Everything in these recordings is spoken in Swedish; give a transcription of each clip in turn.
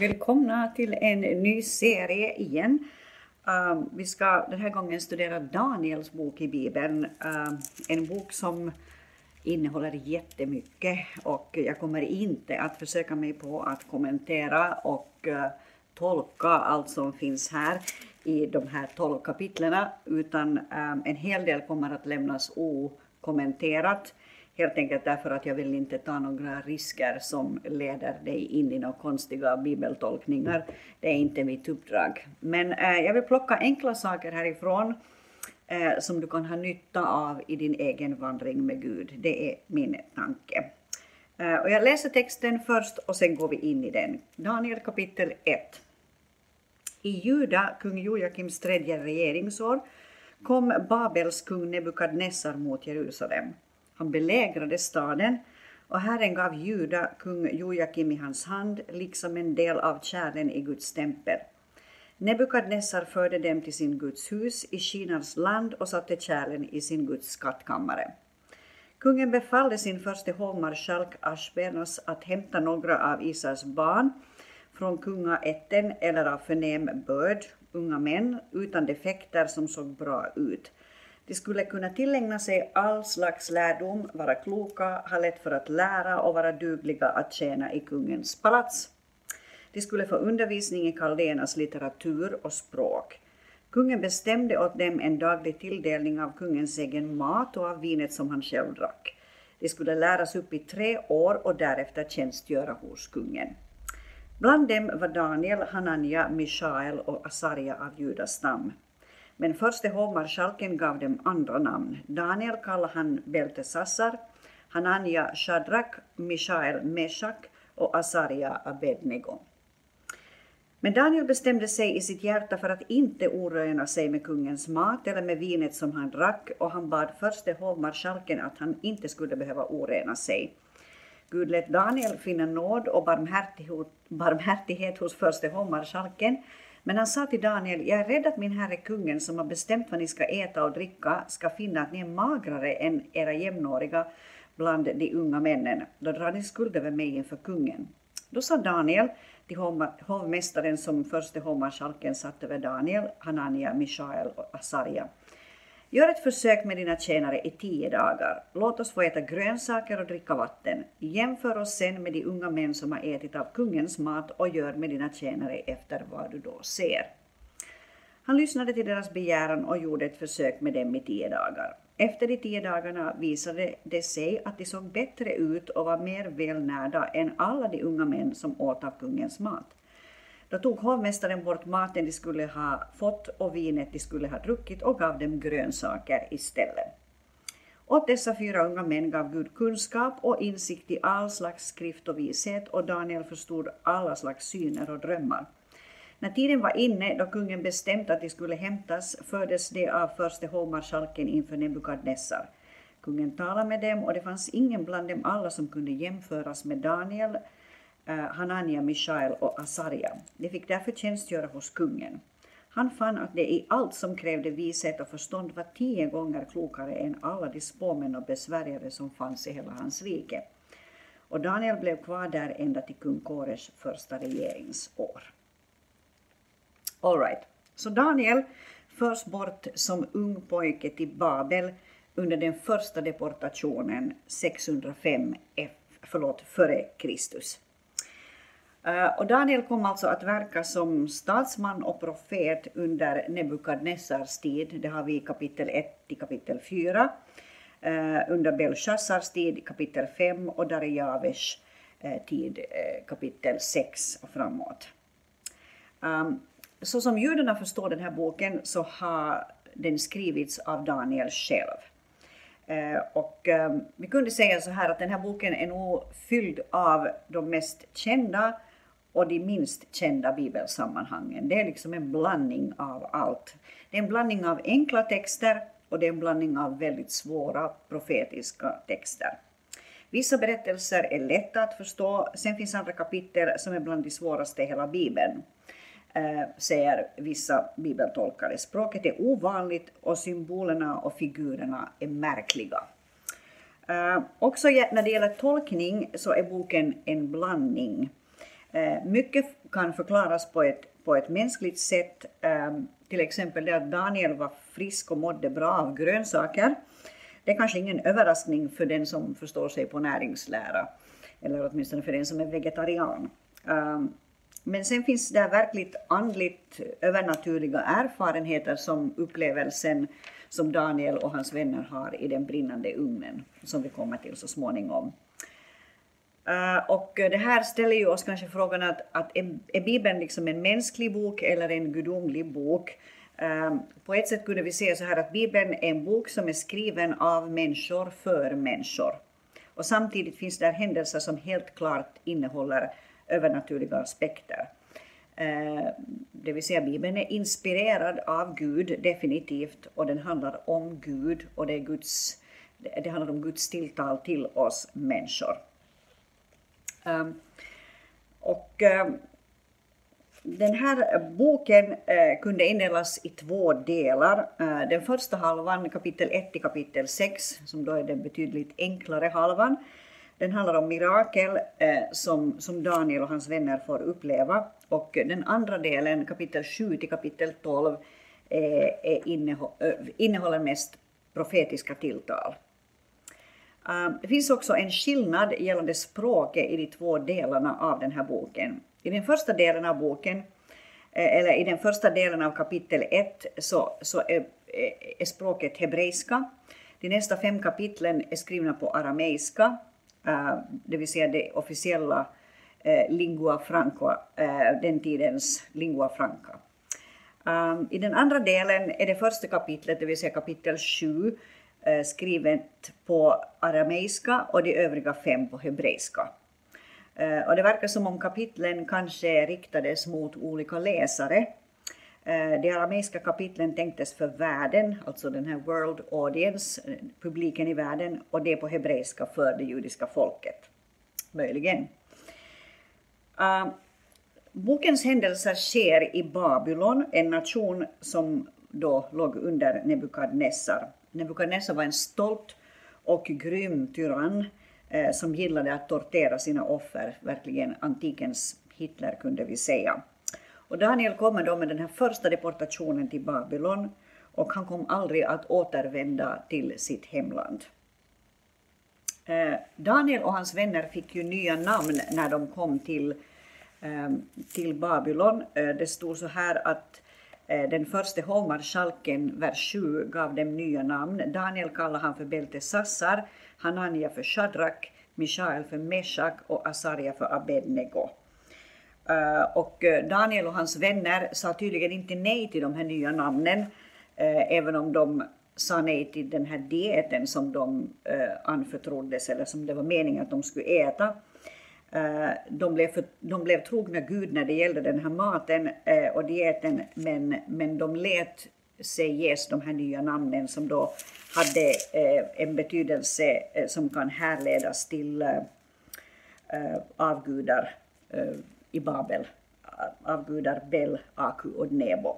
Välkomna till en ny serie igen. Uh, vi ska den här gången studera Daniels bok i Bibeln. Uh, en bok som innehåller jättemycket och jag kommer inte att försöka mig på att kommentera och uh, tolka allt som finns här i de här tolv kapitlen utan ehm, en hel del kommer att lämnas okommenterat Helt enkelt därför att jag vill inte ta några risker som leder dig in i några konstiga bibeltolkningar. Det är inte mitt uppdrag. Men eh, jag vill plocka enkla saker härifrån eh, som du kan ha nytta av i din egen vandring med Gud. Det är min tanke. Eh, och jag läser texten först och sen går vi in i den. Daniel kapitel 1. I Juda, kung Joakims tredje regeringsår, kom Babels kung Nebukadnessar mot Jerusalem. Han belägrade staden och Herren gav Juda kung Jojakim i hans hand, liksom en del av kärlen i Guds tempel. Nebukadnessar förde dem till sin Guds hus i Kinas land och satte kärlen i sin Guds skattkammare. Kungen befallde sin förste hovmarskalk Ashbenos att hämta några av Israels barn från kungaätten eller av förnäm börd, unga män utan defekter som såg bra ut, de skulle kunna tillägna sig all slags lärdom, vara kloka, ha lätt för att lära och vara dugliga att tjäna i kungens palats. De skulle få undervisning i kaldéernas litteratur och språk. Kungen bestämde åt dem en daglig tilldelning av kungens egen mat och av vinet som han själv drack. De skulle läras upp i tre år och därefter tjänstgöra hos kungen. Bland dem var Daniel, Hanania, Mishael och Asaria av Judas stam. Men förste hovmarskalken gav dem andra namn. Daniel kallade han Beltesassar, Hanania Shadrach, Mishael Meshach och Asaria Abednego. Men Daniel bestämde sig i sitt hjärta för att inte oröna sig med kungens mat eller med vinet som han drack och han bad förste hovmarskalken att han inte skulle behöva orena sig. Gud lät Daniel finna nåd och barmhärtighet hos förste hovmarskalken men han sa till Daniel, jag är rädd att min herre kungen som har bestämt vad ni ska äta och dricka ska finna att ni är magrare än era jämnåriga bland de unga männen. Då drar ni skuld över mig inför kungen. Då sa Daniel till hovmästaren som förste hovmarskalken satt över Daniel, Hanania, Mishael och Asaria. Gör ett försök med dina tjänare i tio dagar. Låt oss få äta grönsaker och dricka vatten. Jämför oss sen med de unga män som har ätit av kungens mat och gör med dina tjänare efter vad du då ser. Han lyssnade till deras begäran och gjorde ett försök med dem i tio dagar. Efter de tio dagarna visade det sig att de såg bättre ut och var mer välnärda än alla de unga män som åt av kungens mat. Då tog hovmästaren bort maten de skulle ha fått och vinet de skulle ha druckit och gav dem grönsaker istället. Åt dessa fyra unga män gav Gud kunskap och insikt i all slags skrift och vishet och Daniel förstod alla slags syner och drömmar. När tiden var inne då kungen bestämt att de skulle hämtas fördes de av förste hovmarskalken inför Nebukadnessar. Kungen talade med dem och det fanns ingen bland dem alla som kunde jämföras med Daniel Eh, Hanania, Mishael och Asaria. De fick därför tjänstgöra hos kungen. Han fann att det i allt som krävde vishet och förstånd var tio gånger klokare än alla de spåmän och besvärjare som fanns i hela hans rike. Och Daniel blev kvar där ända till kung Kores första regeringsår. All right. Så Daniel förs bort som ung pojke till Babel under den första deportationen 605 förlåt, före Kristus. Eh, och Daniel kom alltså att verka som statsman och profet under Nebukadnessars tid, det har vi i kapitel 1 till kapitel 4, eh, under Belshazzars tid kapitel 5 och Darijaves eh, tid kapitel 6 och framåt. Ehm, så som judarna förstår den här boken så har den skrivits av Daniel själv. Och ehm, vi kunde säga så här att den här boken är nog fylld av de mest kända och de minst kända bibelsammanhangen. Det är liksom en blandning av allt. Det är en blandning av enkla texter och det är en blandning av väldigt svåra profetiska texter. Vissa berättelser är lätta att förstå, sen finns andra kapitel som är bland de svåraste i hela bibeln, eh, säger vissa bibeltolkare. Språket är ovanligt och symbolerna och figurerna är märkliga. Eh, också när det gäller tolkning så är boken en blandning. Eh, mycket kan förklaras på ett, på ett mänskligt sätt. Ehm, till exempel det att Daniel var frisk och mådde bra av grönsaker. Det är kanske ingen överraskning för den som förstår sig på näringslära, eller åtminstone för den som är vegetarian. Ehm, men sen finns det verkligt andligt övernaturliga erfarenheter som upplevelsen som Daniel och hans vänner har i den brinnande ugnen, som vi kommer till så småningom. Uh, och det här ställer ju oss kanske frågan att, att är, är Bibeln liksom en mänsklig bok eller en gudomlig bok? Uh, på ett sätt kunde vi säga så här att Bibeln är en bok som är skriven av människor för människor. Och samtidigt finns det händelser som helt klart innehåller övernaturliga aspekter. Uh, det vill säga Bibeln är inspirerad av Gud definitivt och den handlar om Gud och det, är Guds, det handlar om Guds tilltal till oss människor. Ehm, och ehm, den här boken eh, kunde indelas i två delar. Eh, den första halvan, kapitel 1 till kapitel 6, som då är den betydligt enklare halvan, den handlar om mirakel eh, som, som Daniel och hans vänner får uppleva. Och den andra delen, kapitel 7 till kapitel 12, innehåller mest profetiska tilltal. Ehm, det finns också en skillnad gällande språket i de två delarna av den här boken. I den första delen av boken, eh, eller i den första delen av kapitel 1, så, så är, eh, är språket hebreiska. De nästa fem kapitlen är skrivna på arameiska, ehm, det vill säga det officiella eh, lingua franca, den tidens lingua franca. Ehm, I den andra delen är det första kapitlet, det vill säga kapitel 7, Eh, skrivet på arameiska och de övriga fem på hebreiska. Eh, och det verkar som om kapitlen kanske riktades mot olika läsare. Eh, de arameiska kapitlen tänktes för världen, alltså den här world audience, publiken i världen, och det på hebreiska för det judiska folket. Möjligen. Uh, bokens händelser sker i Babylon, en nation som då låg under Nebukadnessar. Nebukadnessar var en stolt och grym tyrann eh, som gillade att tortera sina offer, verkligen antikens Hitler kunde vi säga. Och Daniel kommer då med den här första deportationen till Babylon och han kom aldrig att återvända till sitt hemland. Eh, Daniel och hans vänner fick ju nya namn när de kom till, eh, till Babylon. Eh, det stod så här att Eh, den första hovmarskalken, vers 7, gav dem nya namn. Daniel kallade han för Beltesassar, Hanania för Shadrak, Mishael för Meshach och Asaria för Abednego. Eh, och eh, Daniel och hans vänner sa tydligen inte nej till de här nya namnen, även om de sa nej till den här dieten som de anförtroddes, eller som det var meningen att de skulle äta. Eh, de blev, för, de blev trogna Gud när det gällde den här maten eh, och dieten, men, men de lät sig ges de här nya namnen som då hade eh, en betydelse som kan härledas till avgudar i Babel. Avgudar Bel, Aku och Nebo.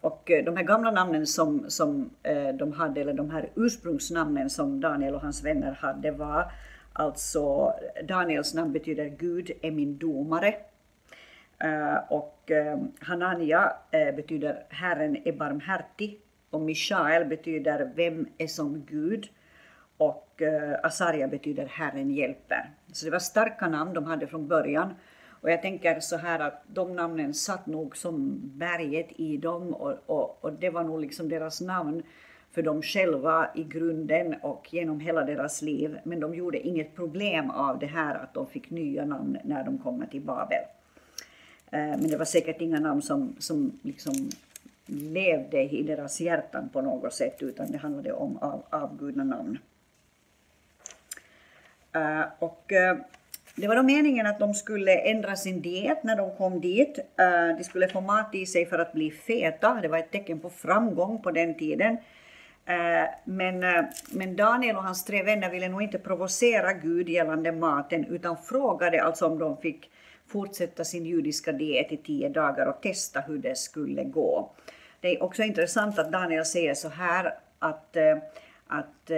och de här gamla namnen som, som de hade, eller de här ursprungsnamnen som Daniel och hans vänner hade var Alltså Daniels namn betyder Gud är min domare. Eh, och eh, Hanania eh, betyder Herren är barmhärtig och Mishael betyder Vem är som Gud och Asaria betyder Herren hjälper. Så det var starka namn de hade från början. Och jag tänker så här att de namnen satt nog som berget i dem och, och, och det var nog liksom deras namn för dem själva i grunden och genom hela deras liv. Men de gjorde inget problem av det här att de fick nya namn när de kommer till Babel. Eh, men det var säkert inga namn som, som liksom levde i deras hjärtan på något sätt, utan det handlade om av, avgudna namn. Eh, och eh, det var då meningen att de skulle ändra sin diet när de kom dit. De skulle få mat i sig för att bli feta. Det var ett tecken på framgång på den tiden. Eh, men, eh, men Daniel och hans tre vänner ville nog inte provocera Gud gällande maten utan frågade alltså om de fick fortsätta sin judiska diet i tio dagar och testa hur det skulle gå. Det är också intressant att Daniel säger så här att, eh, att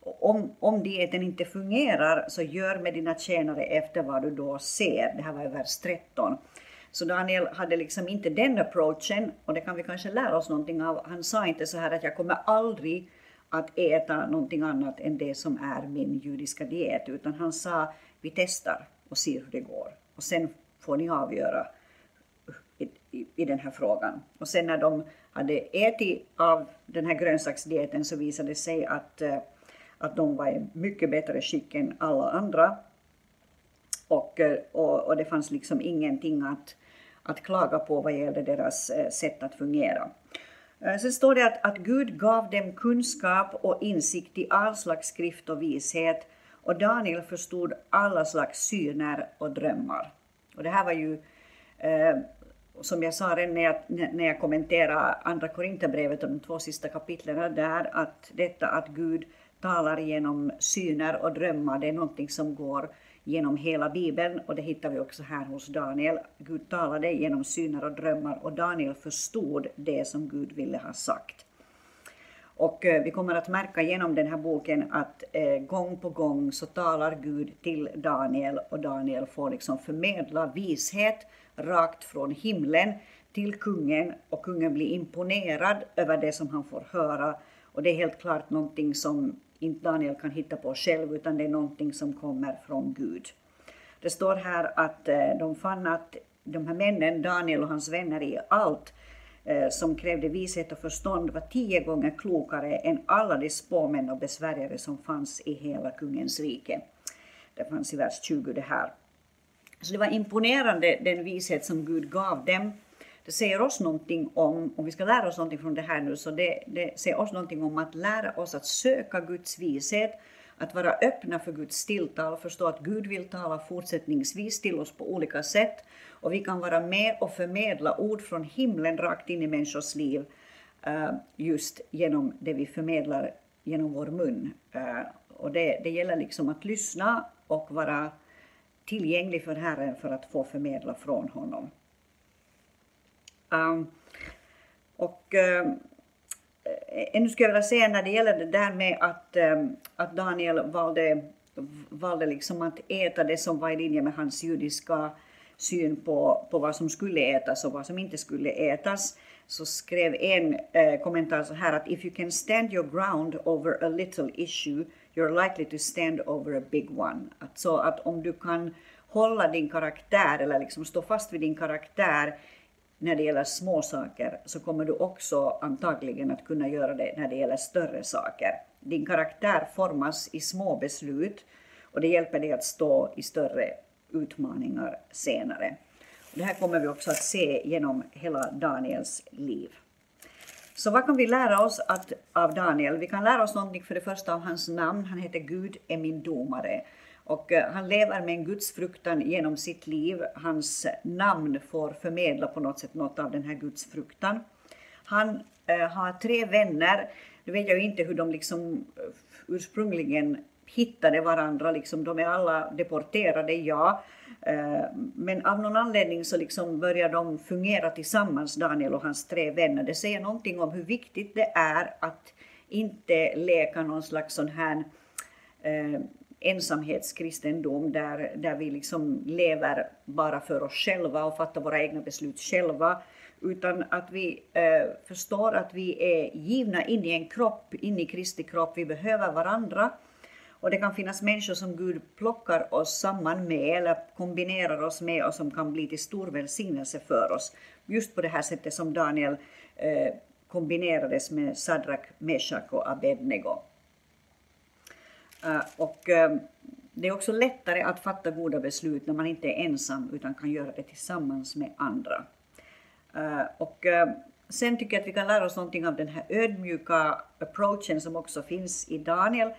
om, om dieten inte fungerar så gör med dina tjänare efter vad du då ser. Det här var i vers 13. Så Daniel hade liksom inte den approachen och det kan vi kanske lära oss någonting av. Han sa inte så här att jag kommer aldrig att äta någonting annat än det som är min judiska diet, utan han sa vi testar och ser hur det går. Och sen får ni avgöra i, i, i den här frågan. Och sen när de hade ätit av den här grönsaksdieten så visade det sig att, eh, att de var i mycket bättre skick än alla andra. Och, och, och det fanns liksom ingenting att, att klaga på vad gällde deras eh, sätt att fungera. Eh, sen står det att, att Gud gav dem kunskap och insikt i all slags skrift och vishet och Daniel förstod alla slags syner och drömmar. Och det här var ju eh, som jag sa redan när jag, när jag kommenterade Andra Korinthierbrevet och de två sista kapitlen där, att detta att Gud talar genom syner och drömmar, det är någonting som går genom hela Bibeln och det hittar vi också här hos Daniel. Gud talade genom syner och drömmar och Daniel förstod det som Gud ville ha sagt. Och eh, vi kommer att märka genom den här boken att eh, gång på gång så talar Gud till Daniel och Daniel får liksom förmedla vishet rakt från himlen till kungen och kungen blir imponerad över det som han får höra. Och det är helt klart någonting som inte Daniel kan hitta på själv utan det är någonting som kommer från Gud. Det står här att eh, de fann att de här männen, Daniel och hans vänner i allt eh, som krävde vishet och förstånd var tio gånger klokare än alla de spåmän och besvärjare som fanns i hela kungens rike. Det fanns i vers 20 det här. Så det var imponerande den vishet som Gud gav dem. Det säger oss någonting om, om vi ska lära oss någonting från det här nu, så det, det säger oss någonting om att lära oss att söka Guds vishet, att vara öppna för Guds tilltal, förstå att Gud vill tala fortsättningsvis till oss på olika sätt och vi kan vara med och förmedla ord från himlen rakt in i människors liv eh, just genom det vi förmedlar genom vår mun. Eh, och det, det gäller liksom att lyssna och vara tillgänglig för Herren för att få förmedla från honom. Um, och ähm, eh, um, ännu skulle jag vilja säga när det gäller det där med att, um, att Daniel valde, valde liksom att äta det som var i linje med hans judiska syn på, på vad som skulle ätas och vad som inte skulle ätas så skrev en eh, kommentar så här att if you can stand your ground over a little issue you're likely to stand over a big one. Alltså att om du kan hålla din karaktär eller liksom stå fast vid din karaktär när det gäller små saker så kommer du också antagligen att kunna göra det när det gäller större saker. Din karaktär formas i små beslut och det hjälper dig att stå i större utmaningar senare. Det här kommer vi också att se genom hela Daniels liv. Så vad kan vi lära oss att, av Daniel? Vi kan lära oss någonting för det första av hans namn. Han heter Gud är min domare. Och eh, han lever med en gudsfruktan genom sitt liv. Hans namn får förmedla på något sätt något av den här gudsfruktan. Han eh, har tre vänner. Nu vet jag ju inte hur de liksom eh, ursprungligen hittade varandra. Liksom, de är alla deporterade, ja. Men av någon anledning så liksom börjar de fungera tillsammans, Daniel och hans tre vänner. Det säger någonting om hur viktigt det är att inte leka någon slags sån här ensamhetskristendom där, där vi liksom lever bara för oss själva och fattar våra egna beslut själva utan att vi eh, förstår att vi är givna in i en kropp, in i Kristi kropp. Vi behöver varandra. Och det kan finnas människor som Gud plockar oss samman med eller kombinerar oss med och som kan bli till stor välsignelse för oss. Just på det här sättet som Daniel eh, kombinerades med Sadrak, Meshach och Abednego. Eh, och eh, det är också lättare att fatta goda beslut när man inte är ensam utan kan göra det tillsammans med andra. Eh, och sen tycker jag att vi kan lära oss någonting av den här ödmjuka approachen som också finns i Daniel.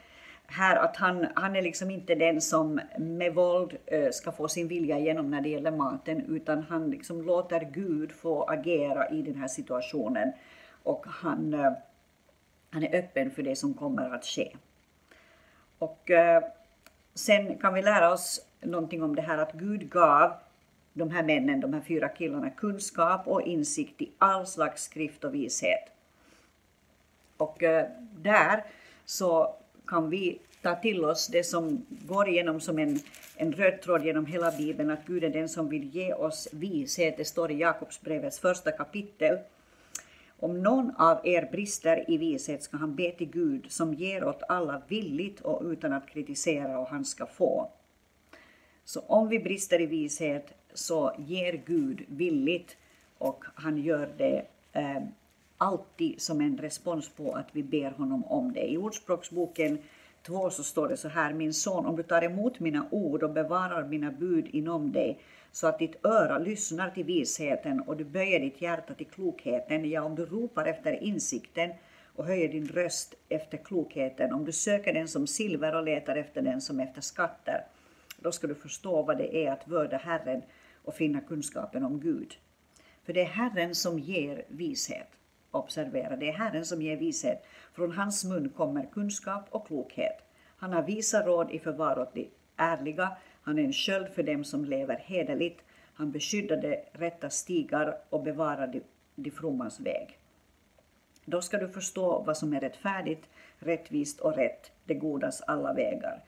Här att han, han är liksom inte den som med våld ska få sin vilja igenom när det gäller maten utan han liksom låter Gud få agera i den här situationen och han, han är öppen för det som kommer att ske. Och eh, sen kan vi lära oss någonting om det här att Gud gav de här männen, de här fyra killarna, kunskap och insikt i all slags skrift och vishet. Och eh, där så kan vi ta till oss det som går igenom som en, en röd tråd genom hela Bibeln, att Gud är den som vill ge oss vishet. Det står i Jakobsbrevets första kapitel. Om någon av er brister i vishet ska han be till Gud som ger åt alla villigt och utan att kritisera och han ska få. Så om vi brister i vishet så ger Gud villigt och han gör det eh, alltid som en respons på att vi ber honom om det. I Ordspråksboken 2 så står det så här, min son, om du tar emot mina ord och bevarar mina bud inom dig, så att ditt öra lyssnar till visheten och du böjer ditt hjärta till klokheten, ja, om du ropar efter insikten och höjer din röst efter klokheten, om du söker den som silver och letar efter den som efter skatter, då ska du förstå vad det är att vörda Herren och finna kunskapen om Gud. För det är Herren som ger vishet. Observera, det är Herren som ger vishet. Från hans mun kommer kunskap och klokhet. Han har visa råd i förvar åt de ärliga. Han är en sköld för dem som lever hederligt. Han beskyddar de rätta stigar och bevarar de, de frommas väg. Då ska du förstå vad som är rättfärdigt, rättvist och rätt, det godas alla vägar.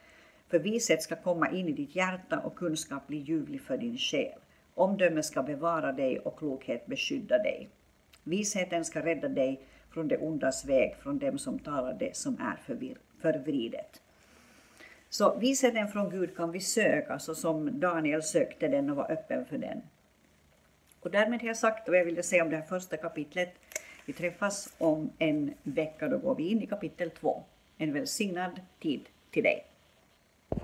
För vishet ska komma in i ditt hjärta och kunskap bli ljuvlig för din själ. Omdöme ska bevara dig och klokhet beskydda dig. Visheten ska rädda dig från det ondas väg, från dem som talar det som är förvridet. Så visheten från Gud kan vi söka, så som Daniel sökte den och var öppen för den. Och därmed har jag sagt vad jag ville säga om det här första kapitlet. Vi träffas om en vecka, då går vi in i kapitel 2. En välsignad tid till dig.